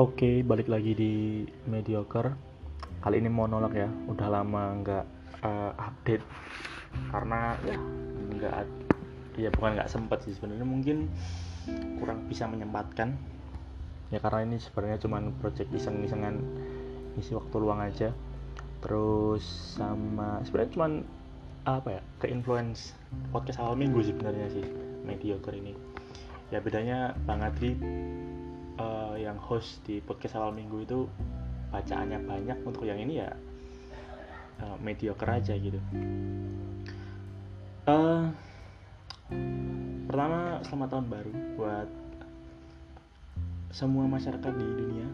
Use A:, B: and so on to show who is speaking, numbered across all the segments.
A: Oke, balik lagi di Mediocre. Kali ini monolog ya. Udah lama nggak uh, update karena ya nggak ya bukan nggak sempet sih sebenarnya mungkin kurang bisa menyempatkan ya karena ini sebenarnya cuman project iseng-isengan isi waktu luang aja terus sama sebenarnya cuman apa ya ke influence podcast awal minggu sih sebenarnya sih mediocre ini ya bedanya Bang Adri uh, yang host di podcast awal minggu itu bacaannya banyak untuk yang ini ya uh, mediocre aja gitu. Uh, pertama selamat tahun baru buat semua masyarakat di dunia.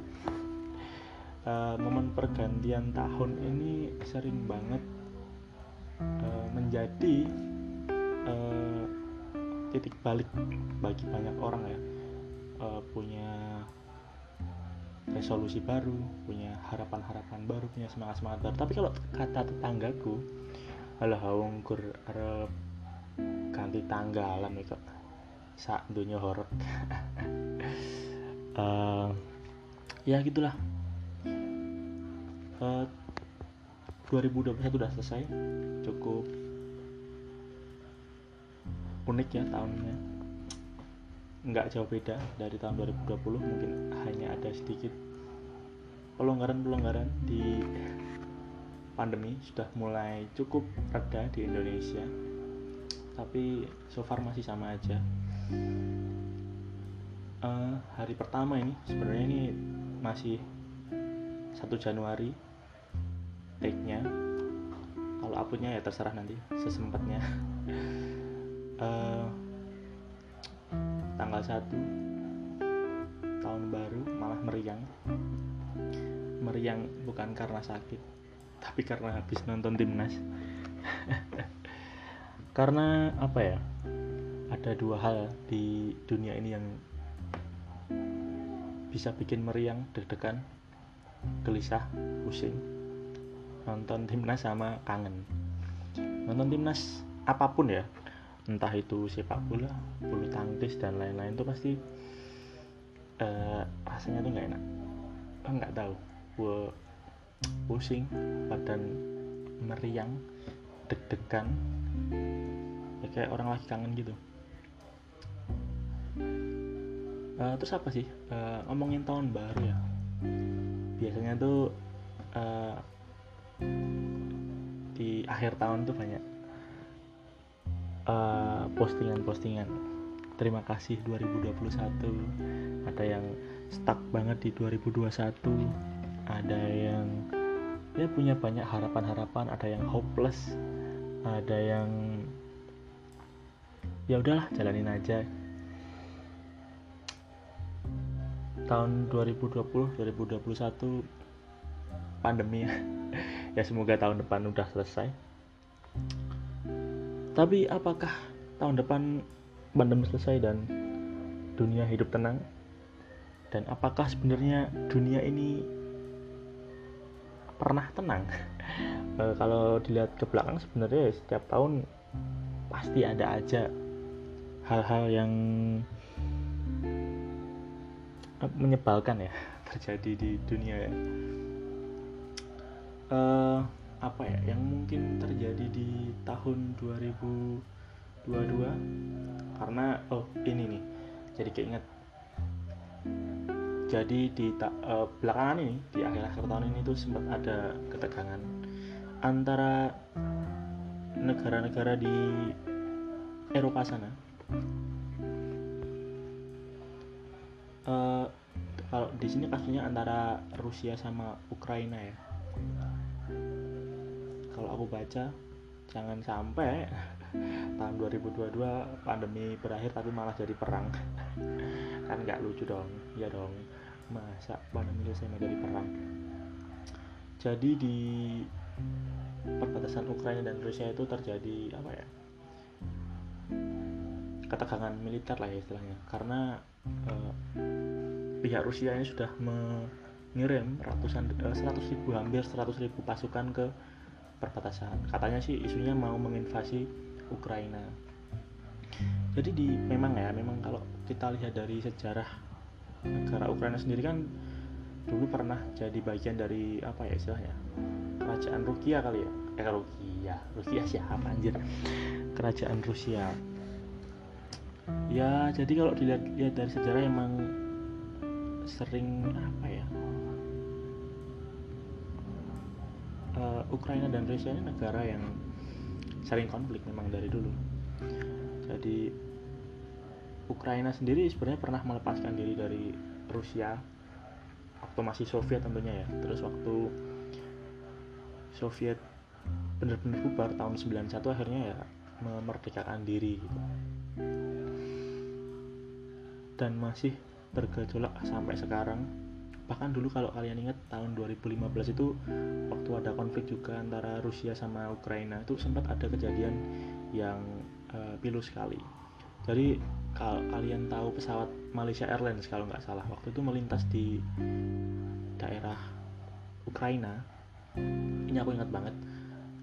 A: Uh, momen pergantian tahun ini sering banget uh, menjadi uh, titik balik bagi banyak orang ya uh, punya resolusi baru punya harapan-harapan baru punya semangat-semangat baru. Tapi kalau kata tetanggaku alah wongkur arep ganti tanggalan itu sak dunia horor uh, ya gitulah. Uh, 2021 udah selesai cukup unik ya tahunnya nggak jauh beda dari tahun 2020 mungkin hanya ada sedikit pelonggaran-pelonggaran di pandemi sudah mulai cukup reda di Indonesia. Tapi so far masih sama aja. Uh, hari pertama ini sebenarnya ini masih 1 Januari take nya kalau uploadnya ya terserah nanti sesempatnya. Uh, tanggal 1 tahun baru malah meriang. Meriang bukan karena sakit tapi karena habis nonton timnas. Karena apa ya? Ada dua hal di dunia ini yang bisa bikin meriang deg-degan gelisah pusing. Nonton timnas sama kangen. Nonton timnas apa pun ya entah itu sepak bola bulu tangkis dan lain-lain itu pasti uh, rasanya tuh nggak enak. Nggak tahu. Gue pusing badan meriang deg-degan. Ya kayak orang lagi kangen gitu. Uh, terus apa sih? Uh, ngomongin tahun baru ya. Biasanya tuh uh, di akhir tahun tuh banyak postingan-postingan. Uh, terima kasih 2021 ada yang stuck banget di 2021 ada yang ya punya banyak harapan-harapan. Ada yang hopeless. Ada yang ya udahlah jalanin aja. Tahun 2020 2021 pandemi ya. Ya semoga tahun depan udah selesai tapi apakah tahun depan pandemi selesai dan dunia hidup tenang? Dan apakah sebenarnya dunia ini pernah tenang? e, kalau dilihat ke belakang sebenarnya setiap tahun pasti ada aja hal-hal yang menyebalkan ya terjadi di dunia ya. Uh, apa ya yang mungkin terjadi di tahun 2022 karena oh ini nih jadi keinget. Jadi di uh, belakangan ini di akhir-akhir tahun ini tuh sempat ada ketegangan antara negara-negara di Eropa sana. Uh, kalau di sini kasusnya antara Rusia sama Ukraina ya kalau aku baca jangan sampai tahun 2022 pandemi berakhir tapi malah jadi perang. Kan nggak lucu dong. Ya dong. Masa pandemi selesai jadi perang? Jadi di perbatasan Ukraina dan Rusia itu terjadi apa ya? Ketegangan militer lah ya istilahnya. Karena eh, pihak Rusia ini sudah mengirim ratusan eh, 100 ribu hampir 100 ribu pasukan ke perbatasan. Katanya sih isunya mau menginvasi Ukraina. Jadi di memang ya memang kalau kita lihat dari sejarah negara Ukraina sendiri kan dulu pernah jadi bagian dari apa ya istilahnya? Kerajaan Rukia kali ya? Eh Rukia. Rukia siapa anjir? Kerajaan Rusia. Ya jadi kalau dilihat lihat dari sejarah emang sering apa ya Ukraina dan Rusia ini negara yang sering konflik memang dari dulu. Jadi Ukraina sendiri sebenarnya pernah melepaskan diri dari Rusia waktu masih Soviet tentunya ya. Terus waktu Soviet benar-benar bubar tahun 91 akhirnya ya memerdekakan diri gitu. Dan masih bergejolak sampai sekarang bahkan dulu kalau kalian ingat tahun 2015 itu waktu ada konflik juga antara Rusia sama Ukraina itu sempat ada kejadian yang uh, pilu sekali. Jadi kalau kalian tahu pesawat Malaysia Airlines kalau nggak salah waktu itu melintas di daerah Ukraina. Ini aku ingat banget.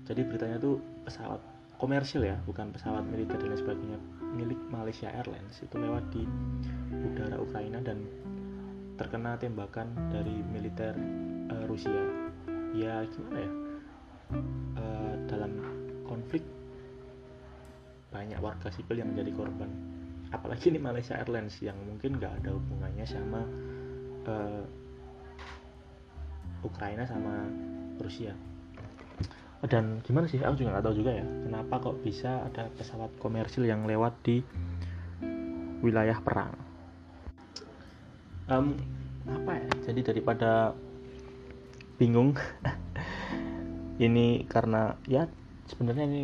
A: Jadi beritanya tuh pesawat komersil ya bukan pesawat militer dan lain sebagainya milik Malaysia Airlines. Itu lewat di udara Ukraina dan terkena tembakan dari militer uh, Rusia. Ya gimana ya? Uh, dalam konflik banyak warga sipil yang menjadi korban. Apalagi ini Malaysia Airlines yang mungkin nggak ada hubungannya sama uh, Ukraina sama Rusia. Dan gimana sih? Aku juga nggak tahu juga ya. Kenapa kok bisa ada pesawat komersil yang lewat di wilayah perang um, apa ya? jadi daripada bingung ini karena ya sebenarnya ini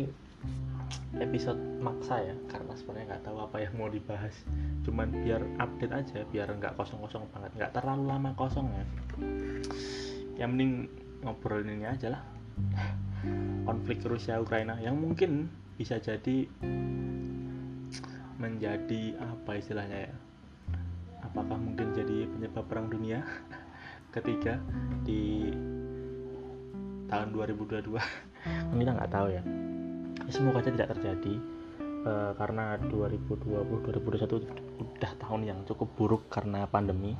A: episode maksa ya karena sebenarnya nggak tahu apa yang mau dibahas. Cuman biar update aja biar nggak kosong-kosong banget. Nggak terlalu lama kosong ya. Yang mending ngobrol ini aja lah. Konflik Rusia Ukraina yang mungkin bisa jadi menjadi apa istilahnya ya apakah mungkin jadi penyebab perang dunia ketiga di tahun 2022 kita nggak tahu ya. semoga aja tidak terjadi uh, karena 2020 2021 udah tahun yang cukup buruk karena pandemi.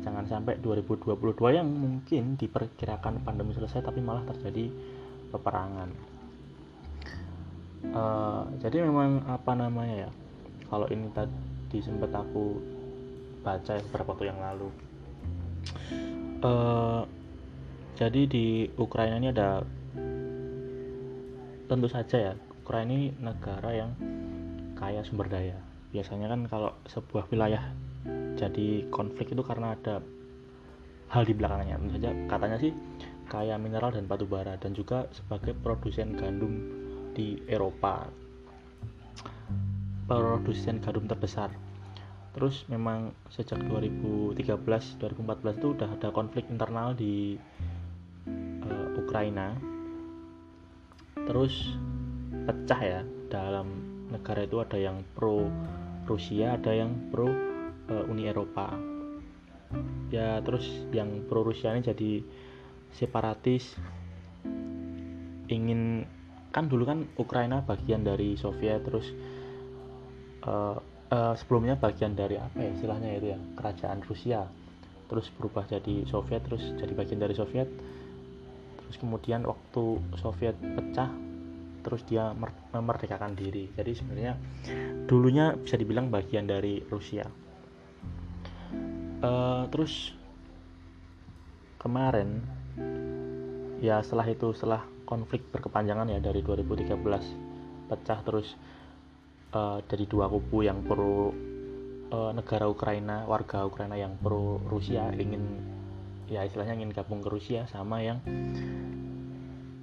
A: Jangan sampai 2022 yang mungkin diperkirakan pandemi selesai tapi malah terjadi peperangan. Uh, jadi memang apa namanya ya? Kalau ini tadi sempat aku baca beberapa waktu yang lalu. Uh, jadi di Ukraina ini ada tentu saja ya Ukraina ini negara yang kaya sumber daya. Biasanya kan kalau sebuah wilayah jadi konflik itu karena ada hal di belakangnya. Tentu saja katanya sih kaya mineral dan batu bara dan juga sebagai produsen gandum di Eropa. Produsen gandum terbesar terus memang sejak 2013 2014 itu udah ada konflik internal di uh, Ukraina. Terus pecah ya dalam negara itu ada yang pro Rusia ada yang pro uh, Uni Eropa. Ya terus yang pro Rusia ini jadi separatis. Ingin kan dulu kan Ukraina bagian dari Soviet terus uh, uh, sebelumnya bagian dari apa ya istilahnya itu ya? Kerajaan Rusia. Terus berubah jadi Soviet terus jadi bagian dari Soviet. Terus kemudian waktu Soviet pecah terus dia memerdekakan diri. Jadi sebenarnya dulunya bisa dibilang bagian dari Rusia. Uh, terus kemarin ya setelah itu setelah konflik berkepanjangan ya dari 2013 pecah terus uh, dari dua kubu yang pro uh, negara Ukraina, warga Ukraina yang pro Rusia ingin ya istilahnya ingin gabung ke Rusia sama yang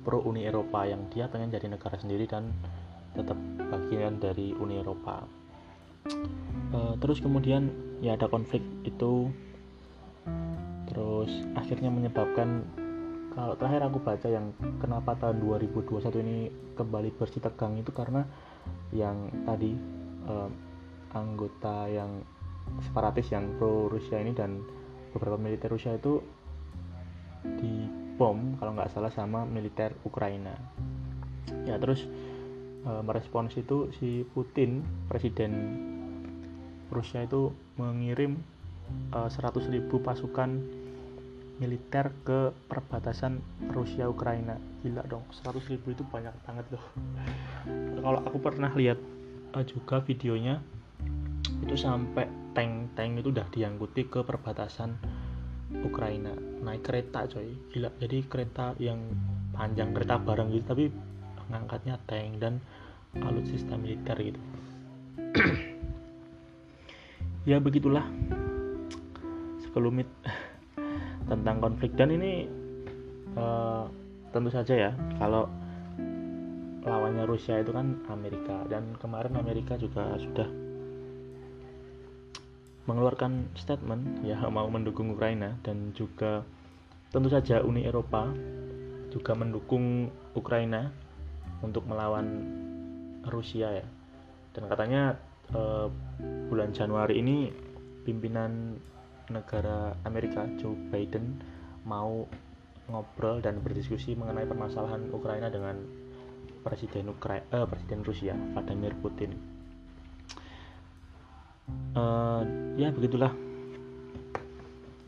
A: pro Uni Eropa yang dia pengen jadi negara sendiri dan tetap bagian dari Uni Eropa. Uh, terus kemudian ya ada konflik itu terus akhirnya menyebabkan kalau terakhir aku baca yang kenapa tahun 2021 ini kembali bersih tegang itu karena yang tadi uh, anggota yang separatis yang pro Rusia ini dan beberapa militer Rusia itu dibom kalau nggak salah sama militer Ukraina. Ya terus merespons itu si Putin presiden Rusia itu mengirim e, 100.000 pasukan militer ke perbatasan Rusia Ukraina. Gila dong 100 ribu itu banyak banget loh. Kalau aku pernah lihat uh, juga videonya itu sampai tank-tank itu udah diangkuti ke perbatasan Ukraina. Naik kereta coy. Gila jadi kereta yang panjang kereta bareng gitu tapi ngangkatnya tank dan alutsista militer gitu. Ya begitulah. Sekelumit tentang konflik. Dan ini uh, tentu saja ya kalau lawannya Rusia itu kan Amerika. Dan kemarin Amerika juga sudah mengeluarkan statement ya mau mendukung Ukraina. Dan juga tentu saja Uni Eropa juga mendukung Ukraina untuk melawan Rusia ya. Dan katanya uh, bulan Januari ini pimpinan negara Amerika Joe Biden mau ngobrol dan berdiskusi mengenai permasalahan Ukraina dengan presiden Ukraina eh, presiden Rusia Vladimir Putin. Uh, ya begitulah.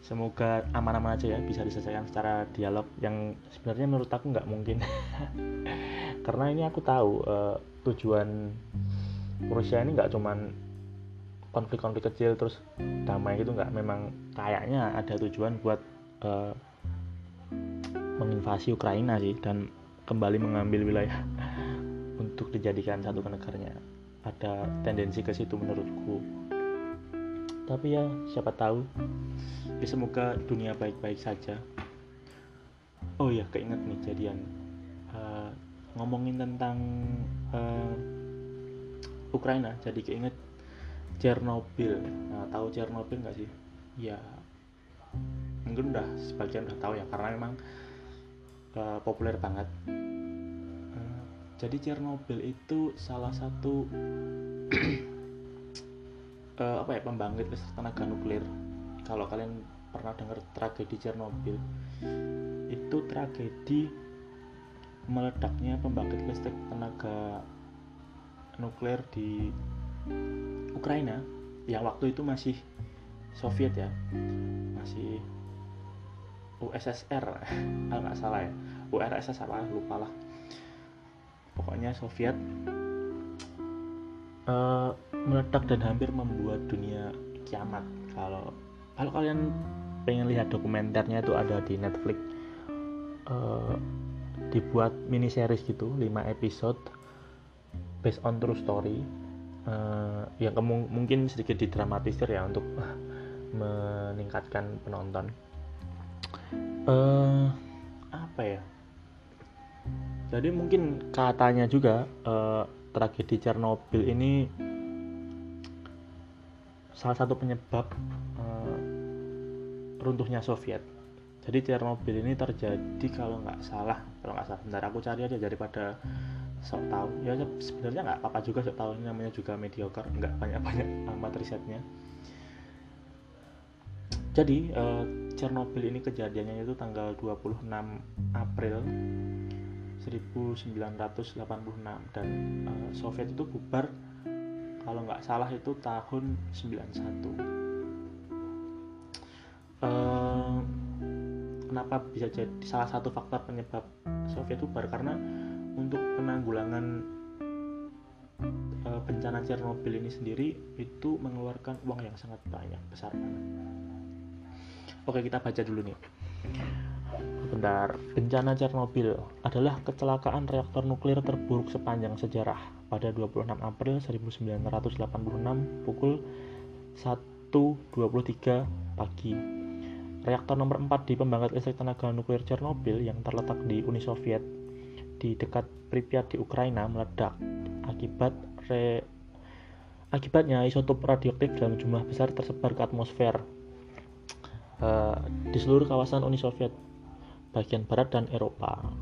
A: Semoga aman-aman aja ya bisa diselesaikan secara dialog yang sebenarnya menurut aku nggak mungkin. Karena ini aku tahu uh, tujuan Rusia ini nggak cuman konflik-konflik kecil terus damai itu nggak? Memang kayaknya ada tujuan buat uh, menginvasi Ukraina sih dan kembali mengambil wilayah untuk dijadikan satu negaranya ada tendensi ke situ menurutku. Tapi ya siapa tahu. Ya semoga dunia baik-baik saja. Oh ya keinget nih jadian. Uh, ngomongin tentang uh, Ukraina jadi keinget Chernobyl. Nah tahu Chernobyl nggak sih? Ya mungkin udah sebagian udah tahu ya karena memang uh, populer banget. Uh, jadi Chernobyl itu salah satu uh, apa ya pembangkit listrik tenaga nuklir. Kalau kalian pernah dengar tragedi Chernobyl itu tragedi meledaknya pembangkit listrik tenaga nuklir di Ukraina yang waktu itu masih Soviet ya. Masih USSR kalau nggak salah ya. URSS apa lupa lah pokoknya Soviet uh, meledak dan hampir membuat dunia kiamat. Kalau kalau kalian pengen lihat dokumenternya itu ada di Netflix. Uh, dibuat mini series gitu 5 episode based on true story uh, yang kemung mungkin sedikit didramatisir ya untuk meningkatkan penonton. Uh, apa ya? Jadi mungkin katanya juga uh, tragedi Chernobyl ini salah satu penyebab uh, runtuhnya Soviet. Jadi Chernobyl ini terjadi kalau nggak salah kalau nggak salah. Bentar aku cari aja daripada sok tahu ya sebenarnya nggak apa-apa juga sok tahu namanya juga mediocre nggak banyak-banyak amat risetnya. Jadi uh, Chernobyl ini kejadiannya itu tanggal 26 April 1986 dan uh, Soviet itu bubar kalau nggak salah itu tahun 91 uh, kenapa bisa jadi salah satu faktor penyebab Soviet bubar? Karena untuk penanggulangan uh, bencana Chernobyl ini sendiri itu mengeluarkan uang yang sangat banyak besar banget. Oke kita baca dulu nih. Bentar, bencana Chernobyl adalah kecelakaan reaktor nuklir terburuk sepanjang sejarah pada 26 April 1986 pukul 1.23 pagi. Reaktor nomor 4 di pembangkit listrik tenaga nuklir Chernobyl yang terletak di Uni Soviet di dekat Pripyat di Ukraina meledak akibat re... akibatnya isotop radioaktif dalam jumlah besar tersebar ke atmosfer uh, di seluruh kawasan Uni Soviet bagian barat dan Eropa.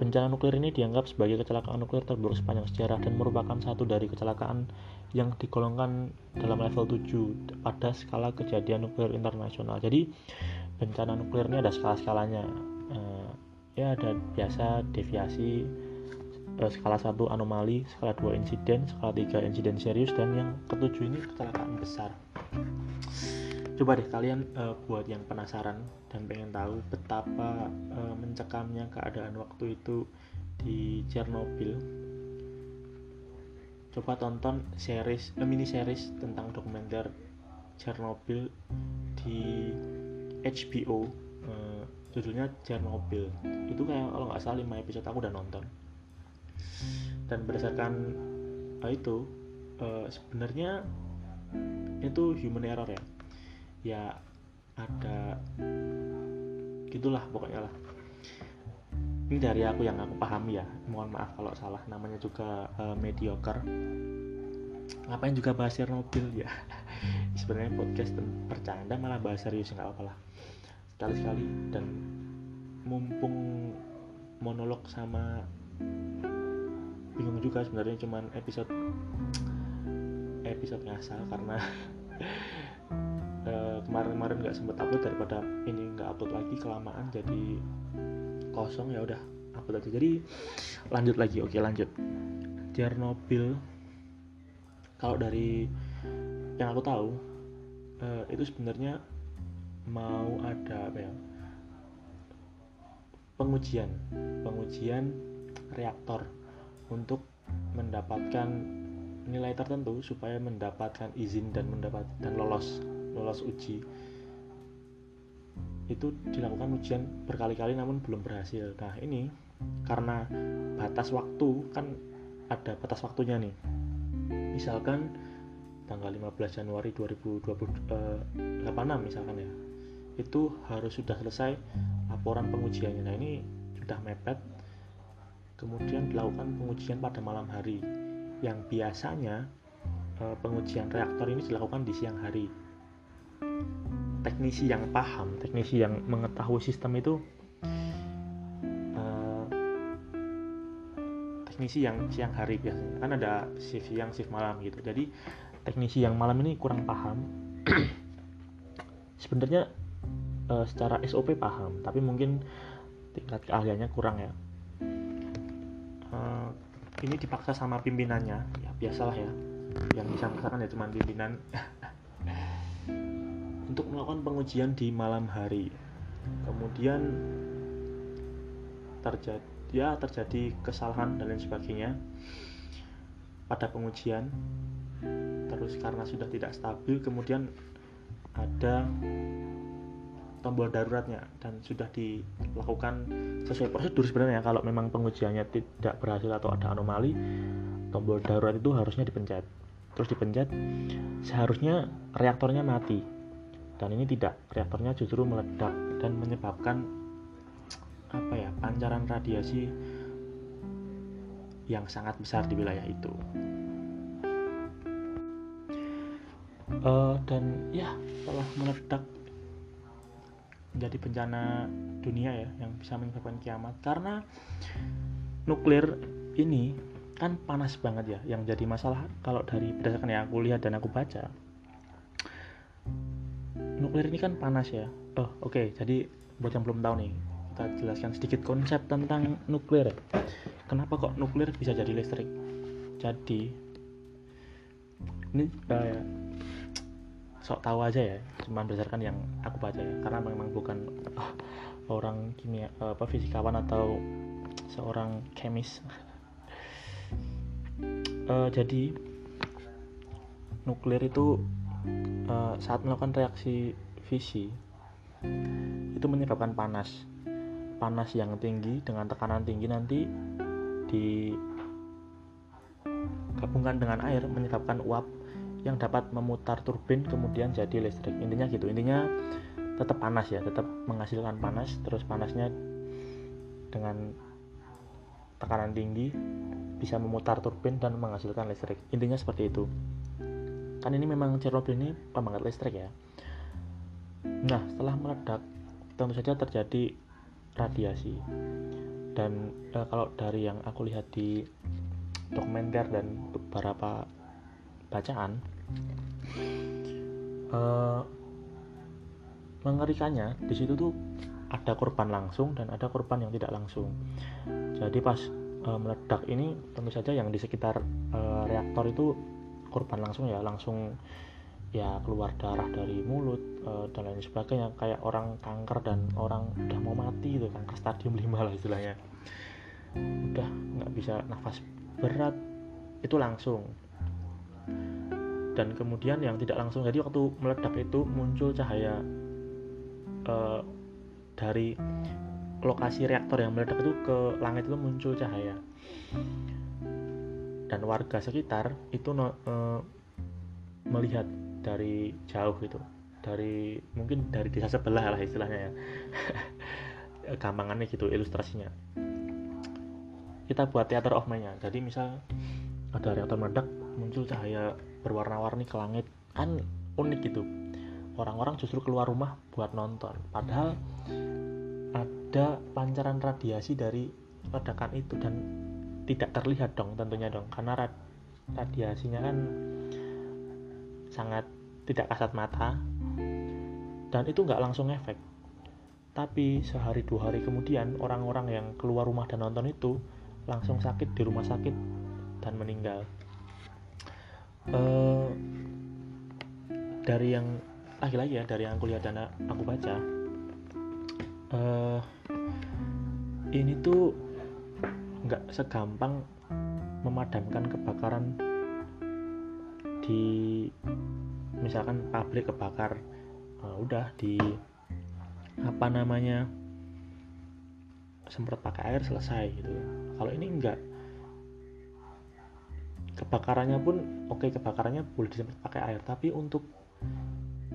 A: Bencana nuklir ini dianggap sebagai kecelakaan nuklir terburuk sepanjang sejarah dan merupakan satu dari kecelakaan yang digolongkan dalam level 7 pada skala kejadian nuklir internasional. Jadi bencana nuklir ini ada skala-skalanya. Ya ada biasa deviasi uh, skala 1 anomali, skala 2 insiden, skala 3 insiden serius dan yang ketujuh ini kecelakaan besar. coba deh kalian uh, buat yang penasaran dan pengen tahu betapa uh, mencekamnya keadaan waktu itu di Chernobyl coba tonton series uh, mini series tentang dokumenter Chernobyl di HBO judulnya Chernobyl. Itu kayak kalau nggak salah 5 episode aku udah nonton. Dan berdasarkan uh, itu uh, sebenarnya itu human error ya. Ya ada gitulah pokoknya lah. Ini dari aku yang aku pahami ya. Mohon maaf kalau salah namanya juga uh, mediocre. Ngapain juga bahas Chernobyl ya? Sebenarnya podcast bercanda malah bahas serius nggak apa-apa lah sekali-sekali dan mumpung monolog sama bingung juga sebenarnya cuman episode episode ngasal karena uh, kemarin-kemarin nggak sempet upload daripada ini nggak upload lagi kelamaan jadi kosong ya udah upload aja. Jadi lanjut lagi. Oke lanjut. Chernobyl. Kalau dari yang aku tahu uh, itu sebenarnya mau ada apa ya? Pengujian. Pengujian reaktor untuk mendapatkan nilai tertentu supaya mendapatkan izin dan mendapat dan lolos lolos uji. Itu dilakukan ujian berkali-kali namun belum berhasil. Nah ini karena batas waktu kan ada batas waktunya nih. Misalkan tanggal 15 Januari 2026 eh, misalkan ya itu harus sudah selesai laporan pengujiannya. Nah ini sudah mepet. Kemudian dilakukan pengujian pada malam hari. Yang biasanya eh, pengujian reaktor ini dilakukan di siang hari. Teknisi yang paham, teknisi yang mengetahui sistem itu uh, teknisi yang siang hari biasanya. Kan ada shift siang, shift malam gitu. Jadi teknisi yang malam ini kurang paham. Sebenarnya uh, secara SOP paham, tapi mungkin tingkat keahliannya kurang ya. Uh, ini dipaksa sama pimpinannya, ya biasalah ya. Yang bisa merasakan ya cuma pimpinan untuk melakukan pengujian di malam hari. Kemudian terjadi ya terjadi kesalahan dan lain sebagainya pada pengujian. Terus karena sudah tidak stabil, kemudian ada tombol daruratnya dan sudah dilakukan sesuai prosedur sebenarnya. Kalau memang pengujiannya tidak berhasil atau ada anomali tombol darurat itu harusnya dipencet. Terus dipencet seharusnya reaktornya mati. Dan ini tidak reaktornya justru meledak dan menyebabkan apa ya pancaran radiasi yang sangat besar di wilayah itu. Uh, dan ya setelah meledak menjadi bencana dunia ya yang bisa menyebabkan kiamat. Karena nuklir ini kan panas banget ya yang jadi masalah kalau dari berdasarkan yang aku lihat dan aku baca. Nuklir ini kan panas ya. Oh oke okay. jadi buat yang belum tahu nih kita jelaskan sedikit konsep tentang nuklir. Kenapa kok nuklir bisa jadi listrik? Jadi ini uh, sok tahu aja ya cuman berdasarkan yang aku baca ya. Karena memang bukan uh, orang kimia uh, apa fisikawan atau seorang kemis. Uh, jadi nuklir itu uh, saat melakukan reaksi fisi itu menyebabkan panas. Panas yang tinggi dengan tekanan tinggi nanti digabungkan dengan air menyebabkan uap yang dapat memutar turbin kemudian jadi listrik. Intinya gitu. Intinya tetap panas ya tetap menghasilkan panas terus panasnya dengan tekanan tinggi bisa memutar turbin dan menghasilkan listrik. Intinya seperti itu. Kan ini memang Chernobyl ini pembangkit listrik ya. Nah setelah meledak tentu saja terjadi radiasi. Dan eh, kalau dari yang aku lihat di dokumenter dan beberapa bacaan eh, mengerikannya di situ tuh ada korban langsung dan ada korban yang tidak langsung. Jadi pas eh, meledak ini tentu saja yang di sekitar eh, reaktor itu korban langsung ya langsung ya keluar darah dari mulut uh, dan lain sebagainya. Kayak orang kanker dan orang udah mau mati itu kanker stadium 5 lah istilahnya. Udah nggak bisa nafas berat itu langsung dan kemudian yang tidak langsung jadi waktu meledak itu muncul cahaya uh, dari lokasi reaktor yang meledak itu ke langit itu muncul cahaya. Dan warga sekitar itu uh, melihat dari jauh gitu. Dari mungkin dari desa sebelah lah istilahnya ya. Gampangannya gitu ilustrasinya. Kita buat theater of mind nya jadi misal ada reaktor meledak muncul cahaya berwarna-warni ke langit. Kan unik gitu. Orang-orang justru keluar rumah buat nonton. Padahal ada pancaran radiasi dari ledakan itu dan tidak terlihat dong tentunya dong. Karena radiasinya kan sangat tidak kasat mata dan itu nggak langsung efek. Tapi sehari dua hari kemudian orang-orang yang keluar rumah dan nonton itu langsung sakit di rumah sakit dan meninggal uh, dari yang lagi-lagi ya dari yang aku lihat aku baca uh, ini tuh nggak segampang memadamkan kebakaran di misalkan pabrik kebakar. Uh, udah di apa namanya semprot pakai air selesai gitu. Kalau ini enggak kebakarannya pun oke okay, kebakarannya boleh disemprot pakai air tapi untuk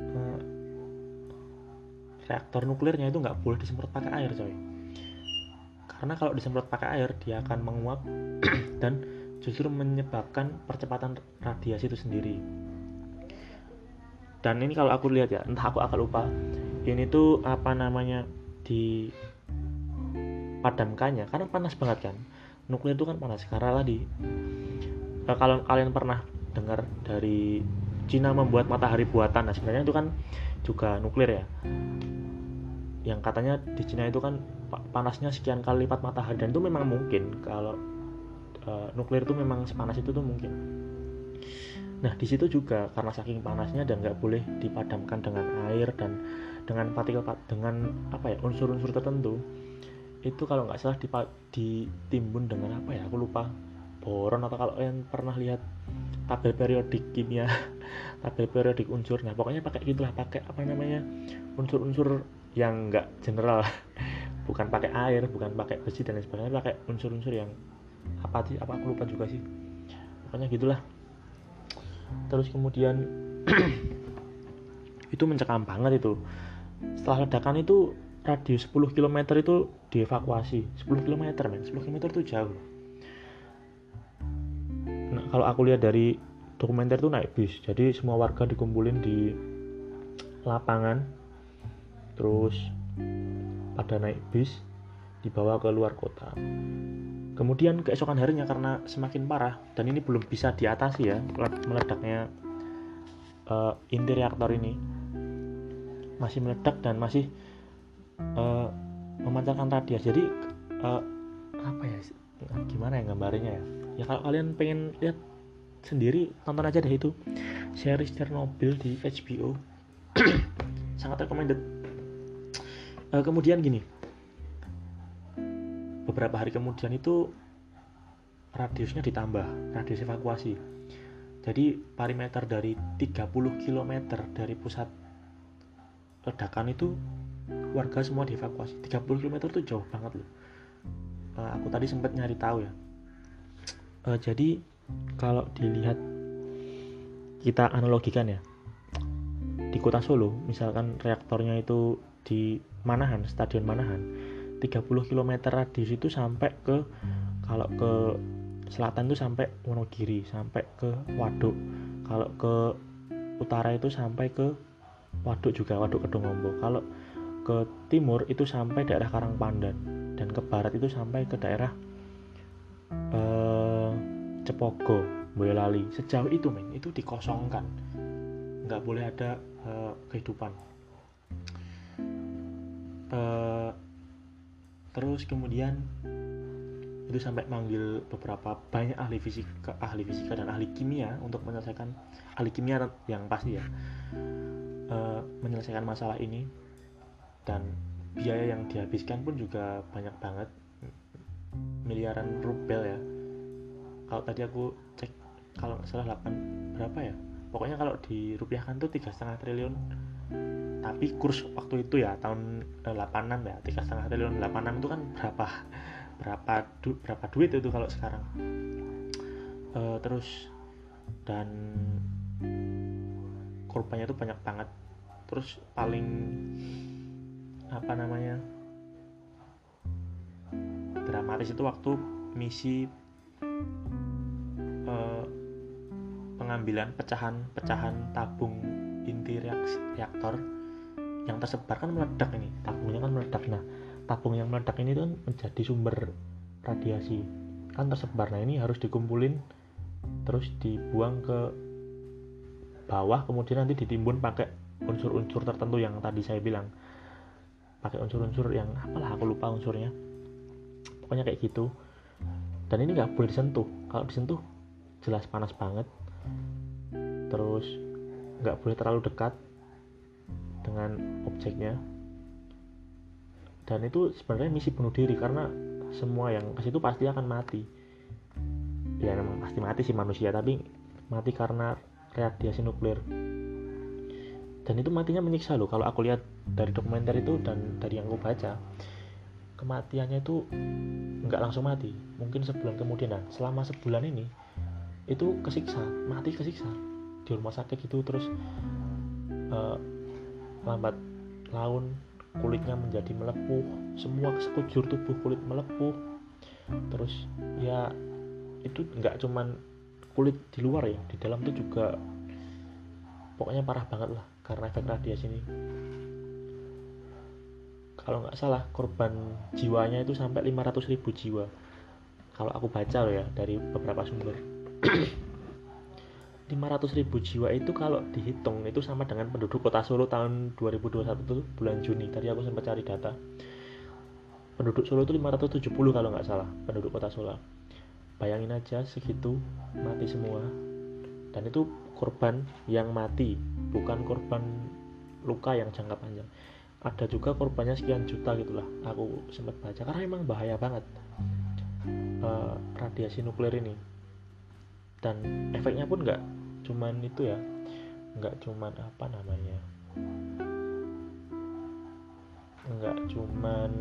A: uh, reaktor nuklirnya itu nggak boleh disemprot pakai air coy. Karena kalau disemprot pakai air dia akan menguap dan justru menyebabkan percepatan radiasi itu sendiri. Dan ini kalau aku lihat ya entah aku akan lupa ini tuh apa namanya di padamkannya karena panas banget kan. Nuklir itu kan panas karena tadi kalau kalian pernah dengar dari Cina membuat matahari buatan nah sebenarnya itu kan juga nuklir ya. Yang katanya di Cina itu kan panasnya sekian kali lipat matahari dan itu memang mungkin kalau uh, nuklir itu memang sepanas itu tuh mungkin. Nah, di situ juga karena saking panasnya dan nggak boleh dipadamkan dengan air dan dengan partikel dengan apa ya unsur-unsur tertentu itu kalau nggak salah ditimbun dengan apa ya aku lupa boron atau kalau kalian pernah lihat tabel periodik kimia tabel periodik unsur nah pokoknya pakai gitulah pakai apa namanya unsur-unsur yang nggak general. Bukan pakai air bukan pakai besi dan lain sebagainya pakai unsur-unsur yang apa sih apa aku lupa juga sih. Pokoknya gitulah. Terus kemudian itu mencekam banget itu. Setelah ledakan itu radius 10 km itu dievakuasi. 10 km men. 10 km itu jauh kalau aku lihat dari dokumenter itu naik bis jadi semua warga dikumpulin di lapangan terus pada naik bis dibawa ke luar kota Kemudian keesokan harinya karena semakin parah dan ini belum bisa diatasi ya meledaknya uh, inti reaktor ini masih meledak dan masih uh, memancarkan radiasi. Jadi uh, apa ya gimana ya gambarnya ya? Ya kalau kalian pengen lihat sendiri tonton aja deh itu series Chernobyl di HBO sangat recommended. Uh, kemudian gini. Beberapa hari kemudian itu radiusnya ditambah radius evakuasi. Jadi perimeter dari 30 km dari pusat ledakan itu warga semua dievakuasi. 30 km itu jauh banget loh. Uh, aku tadi sempat nyari tahu ya uh, jadi kalau dilihat kita analogikan ya di kota Solo misalkan reaktornya itu di Manahan stadion Manahan 30 km radius itu sampai ke kalau ke selatan itu sampai Wonogiri sampai ke Waduk. Kalau ke utara itu sampai ke Waduk juga Waduk Kedungombo. Kalau ke timur itu sampai daerah Karangpandan dan ke barat itu sampai ke daerah eh, Cepogo Boyolali. Sejauh itu men. Itu dikosongkan. Nggak boleh ada eh, kehidupan. Eh, terus kemudian itu sampai manggil beberapa banyak ahli fisika ahli fisika dan ahli kimia untuk menyelesaikan ahli kimia yang pasti ya uh, menyelesaikan masalah ini. Dan biaya yang dihabiskan pun juga banyak banget. Miliaran rubel ya kalau tadi aku cek kalau salah 8 berapa ya? Pokoknya kalau dirupiahkan tuh tiga setengah triliun. Tapi kurs waktu itu ya tahun 86 eh, ya tiga setengah triliun 86 itu kan berapa berapa du, berapa duit itu kalau sekarang. Uh, terus dan korbannya itu banyak banget. Terus paling apa namanya dramatis itu waktu misi pengambilan pecahan-pecahan tabung inti reaktor yang tersebar kan meledak ini tabungnya kan meledak. Nah tabung yang meledak ini kan menjadi sumber radiasi. Kan tersebar. Nah ini harus dikumpulin terus dibuang ke bawah kemudian nanti ditimbun pakai unsur-unsur tertentu yang tadi saya bilang. Pakai unsur-unsur yang apalah aku lupa unsurnya. Pokoknya kayak gitu. Dan ini nggak boleh disentuh. Kalau disentuh jelas panas banget terus nggak boleh terlalu dekat dengan objeknya. Dan itu sebenarnya misi bunuh diri karena semua yang ke situ pasti akan mati. Ya memang pasti mati sih manusia tapi mati karena radiasi nuklir. Dan itu matinya menyiksa loh. Kalau aku lihat dari dokumenter itu dan dari yang aku baca kematiannya itu nggak langsung mati. Mungkin sebulan kemudian. Nah selama sebulan ini itu kesiksa mati kesiksa. Di rumah sakit itu terus uh, lambat laun kulitnya menjadi melepuh. Semua sekujur tubuh kulit melepuh. Terus ya itu nggak cuman kulit di luar ya di dalam tuh juga pokoknya parah banget lah karena efek radiasi ini. Kalau nggak salah korban jiwanya itu sampai 500 ribu jiwa. Kalau aku baca loh ya dari beberapa sumber 500 ribu jiwa itu kalau dihitung itu sama dengan penduduk kota Solo tahun 2021 itu bulan Juni. Tadi aku sempat cari data. Penduduk Solo itu 570 kalau nggak salah penduduk kota Solo. Bayangin aja segitu mati semua. Dan itu korban yang mati bukan korban luka yang jangka panjang. Ada juga korbannya sekian juta gitulah aku sempat baca. Karena emang bahaya banget uh, radiasi nuklir ini dan efeknya pun nggak cuman itu ya nggak cuman apa namanya nggak cuman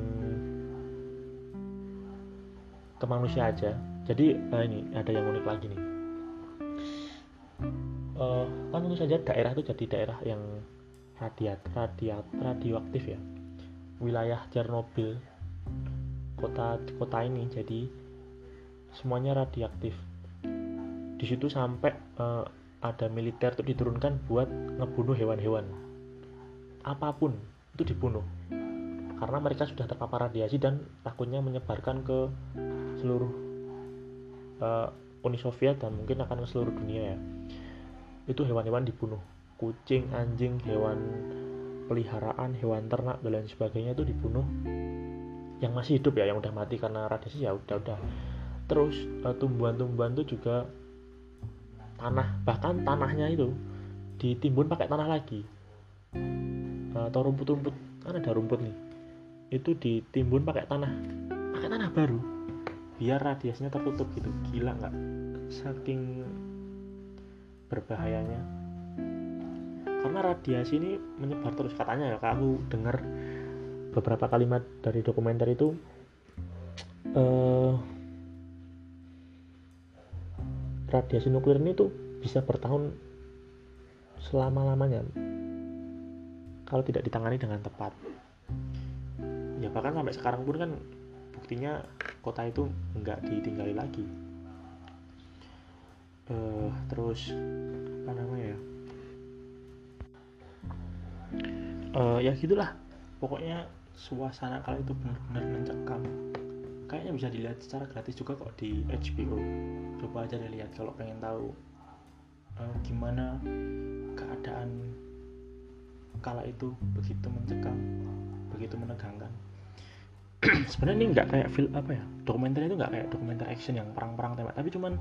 A: ke manusia aja. Jadi nah ini ada yang unik lagi nih. Uh, kan tentu saja daerah itu jadi daerah yang radiat radiat radioaktif ya. Wilayah Chernobyl kota kota ini. Jadi semuanya radioaktif di situ sampai uh, ada militer tuh diturunkan buat ngebunuh hewan-hewan. Apa pun itu dibunuh. Karena mereka sudah terpapar radiasi dan takutnya menyebarkan ke seluruh uh, Uni Soviet dan mungkin akan ke seluruh dunia ya. Itu hewan-hewan dibunuh. Kucing anjing hewan peliharaan hewan ternak dan lain sebagainya itu dibunuh. Yang masih hidup ya yang udah mati karena radiasi ya udah udah terus uh, tumbuhan-tumbuhan itu juga tanah bahkan tanahnya itu ditimbun pakai tanah lagi. Atau rumput-rumput kan ada rumput nih. Itu ditimbun pakai tanah pakai tanah baru biar radiasinya tertutup gitu. Gila nggak? Saking berbahayanya. Karena radiasi ini menyebar terus katanya ya aku dengar beberapa kalimat dari dokumenter itu uh, radiasi nuklir ini tuh bisa bertahun selama-lamanya. Kalau tidak ditangani dengan tepat. Ya bahkan sampai sekarang pun kan buktinya kota itu nggak ditinggali lagi. Uh, terus apa namanya ya? Uh, ya gitulah. Pokoknya suasana kali itu benar-benar mencekam kayaknya bisa dilihat secara gratis juga kok di HBO coba aja dilihat kalau pengen tahu uh, gimana keadaan kala itu begitu mencekam begitu menegangkan. Sebenarnya ini nggak kayak film apa ya dokumenter itu nggak kayak dokumenter action yang perang-perang tembak tapi cuman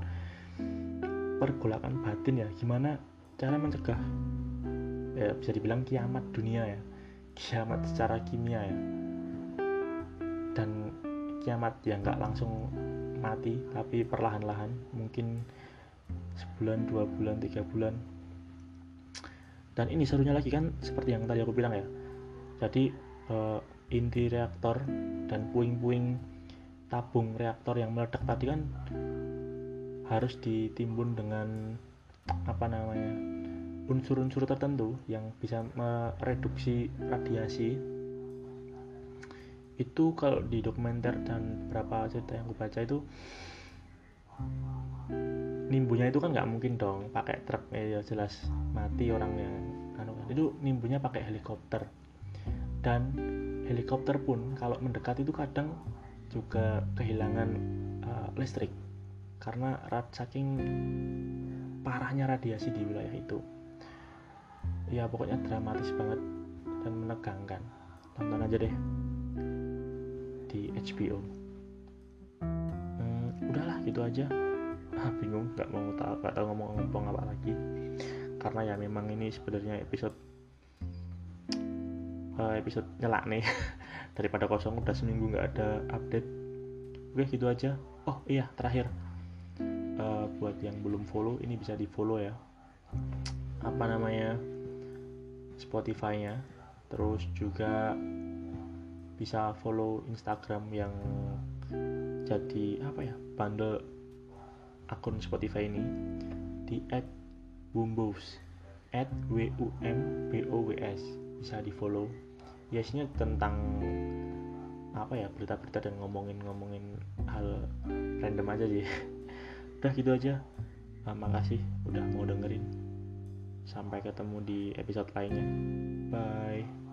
A: pergolakan batin ya. Gimana cara mencegah? Ya bisa dibilang kiamat dunia ya. Kiamat secara kimia ya. Dan kiamat yang nggak langsung mati tapi perlahan-lahan mungkin sebulan dua bulan tiga bulan. Dan ini serunya lagi kan seperti yang tadi aku bilang ya. Jadi uh, inti reaktor dan puing-puing tabung reaktor yang meledak tadi kan harus ditimbun dengan apa namanya unsur-unsur tertentu yang bisa mereduksi radiasi itu kalau di dokumenter dan beberapa cerita yang aku baca itu nimbunya itu kan nggak mungkin dong pakai truk ya jelas mati orang yang anu kan. itu nimbunya pakai helikopter. Dan helikopter pun kalau mendekat itu kadang juga kehilangan uh, listrik. Karena rat saking parahnya radiasi di wilayah itu. Ya pokoknya dramatis banget dan menegangkan. Tonton aja deh di HBO hmm, udahlah gitu aja. Ah, bingung nggak mau tahu nggak tahu ngomong-ngomong apa lagi. Karena ya memang ini sebenarnya episode uh, episode nyelak nih. Daripada kosong udah seminggu nggak ada update. Oke gitu aja. Oh iya terakhir. Uh, buat yang belum follow ini bisa di follow ya. Apa namanya? Spotify-nya. Terus juga bisa follow Instagram yang jadi apa ya bundle akun Spotify ini di at Wumbos at w u m b o w s. Bisa di follow biasanya tentang apa ya berita-berita dan ngomongin-ngomongin hal random aja sih. Udah gitu aja. Nah, makasih udah mau dengerin. Sampai ketemu di episode lainnya. Bye